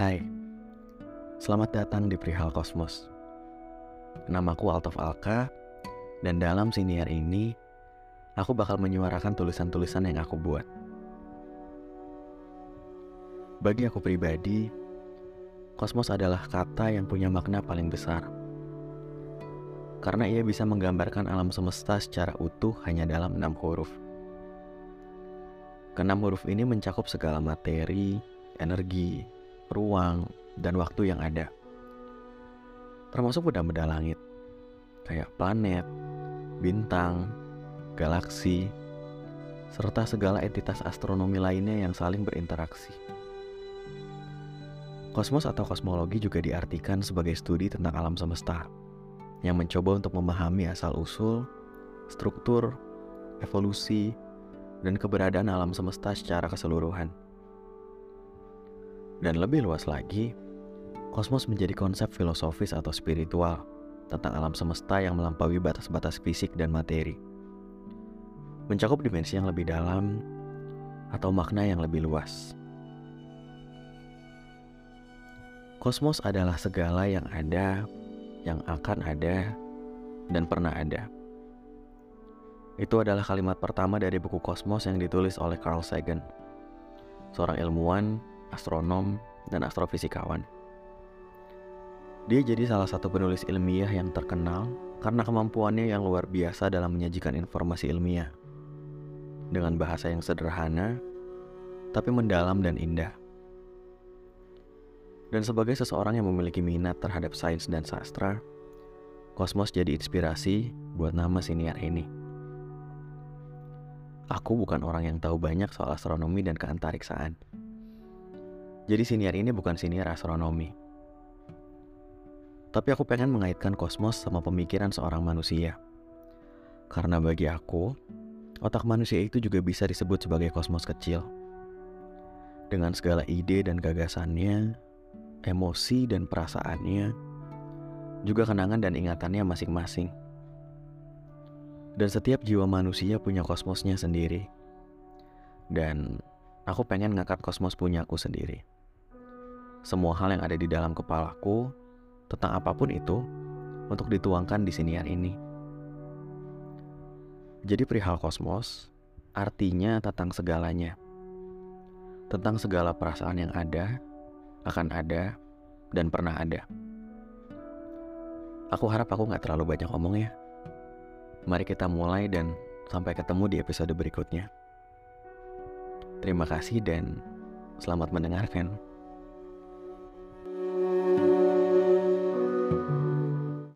Hai, selamat datang di Perihal Kosmos. Namaku Altaf Alka, dan dalam siniar ini, aku bakal menyuarakan tulisan-tulisan yang aku buat. Bagi aku pribadi, kosmos adalah kata yang punya makna paling besar. Karena ia bisa menggambarkan alam semesta secara utuh hanya dalam enam huruf. Keenam huruf ini mencakup segala materi, energi, ruang, dan waktu yang ada. Termasuk benda-benda langit, kayak planet, bintang, galaksi, serta segala entitas astronomi lainnya yang saling berinteraksi. Kosmos atau kosmologi juga diartikan sebagai studi tentang alam semesta, yang mencoba untuk memahami asal-usul, struktur, evolusi, dan keberadaan alam semesta secara keseluruhan. Dan lebih luas lagi, kosmos menjadi konsep filosofis atau spiritual tentang alam semesta yang melampaui batas-batas fisik dan materi. Mencakup dimensi yang lebih dalam atau makna yang lebih luas. Kosmos adalah segala yang ada, yang akan ada, dan pernah ada. Itu adalah kalimat pertama dari buku Kosmos yang ditulis oleh Carl Sagan, seorang ilmuwan astronom, dan astrofisikawan. Dia jadi salah satu penulis ilmiah yang terkenal karena kemampuannya yang luar biasa dalam menyajikan informasi ilmiah dengan bahasa yang sederhana tapi mendalam dan indah. Dan sebagai seseorang yang memiliki minat terhadap sains dan sastra, Kosmos jadi inspirasi buat nama siniar ini. Aku bukan orang yang tahu banyak soal astronomi dan keantariksaan. Jadi siniar ini bukan siniar astronomi. Tapi aku pengen mengaitkan kosmos sama pemikiran seorang manusia. Karena bagi aku, otak manusia itu juga bisa disebut sebagai kosmos kecil. Dengan segala ide dan gagasannya, emosi dan perasaannya, juga kenangan dan ingatannya masing-masing. Dan setiap jiwa manusia punya kosmosnya sendiri. Dan aku pengen ngangkat kosmos punya aku sendiri semua hal yang ada di dalam kepalaku tentang apa pun itu untuk dituangkan di siniar ini. Jadi perihal kosmos artinya tentang segalanya. Tentang segala perasaan yang ada, akan ada, dan pernah ada. Aku harap aku gak terlalu banyak ngomong ya. Mari kita mulai dan sampai ketemu di episode berikutnya. Terima kasih dan selamat mendengarkan.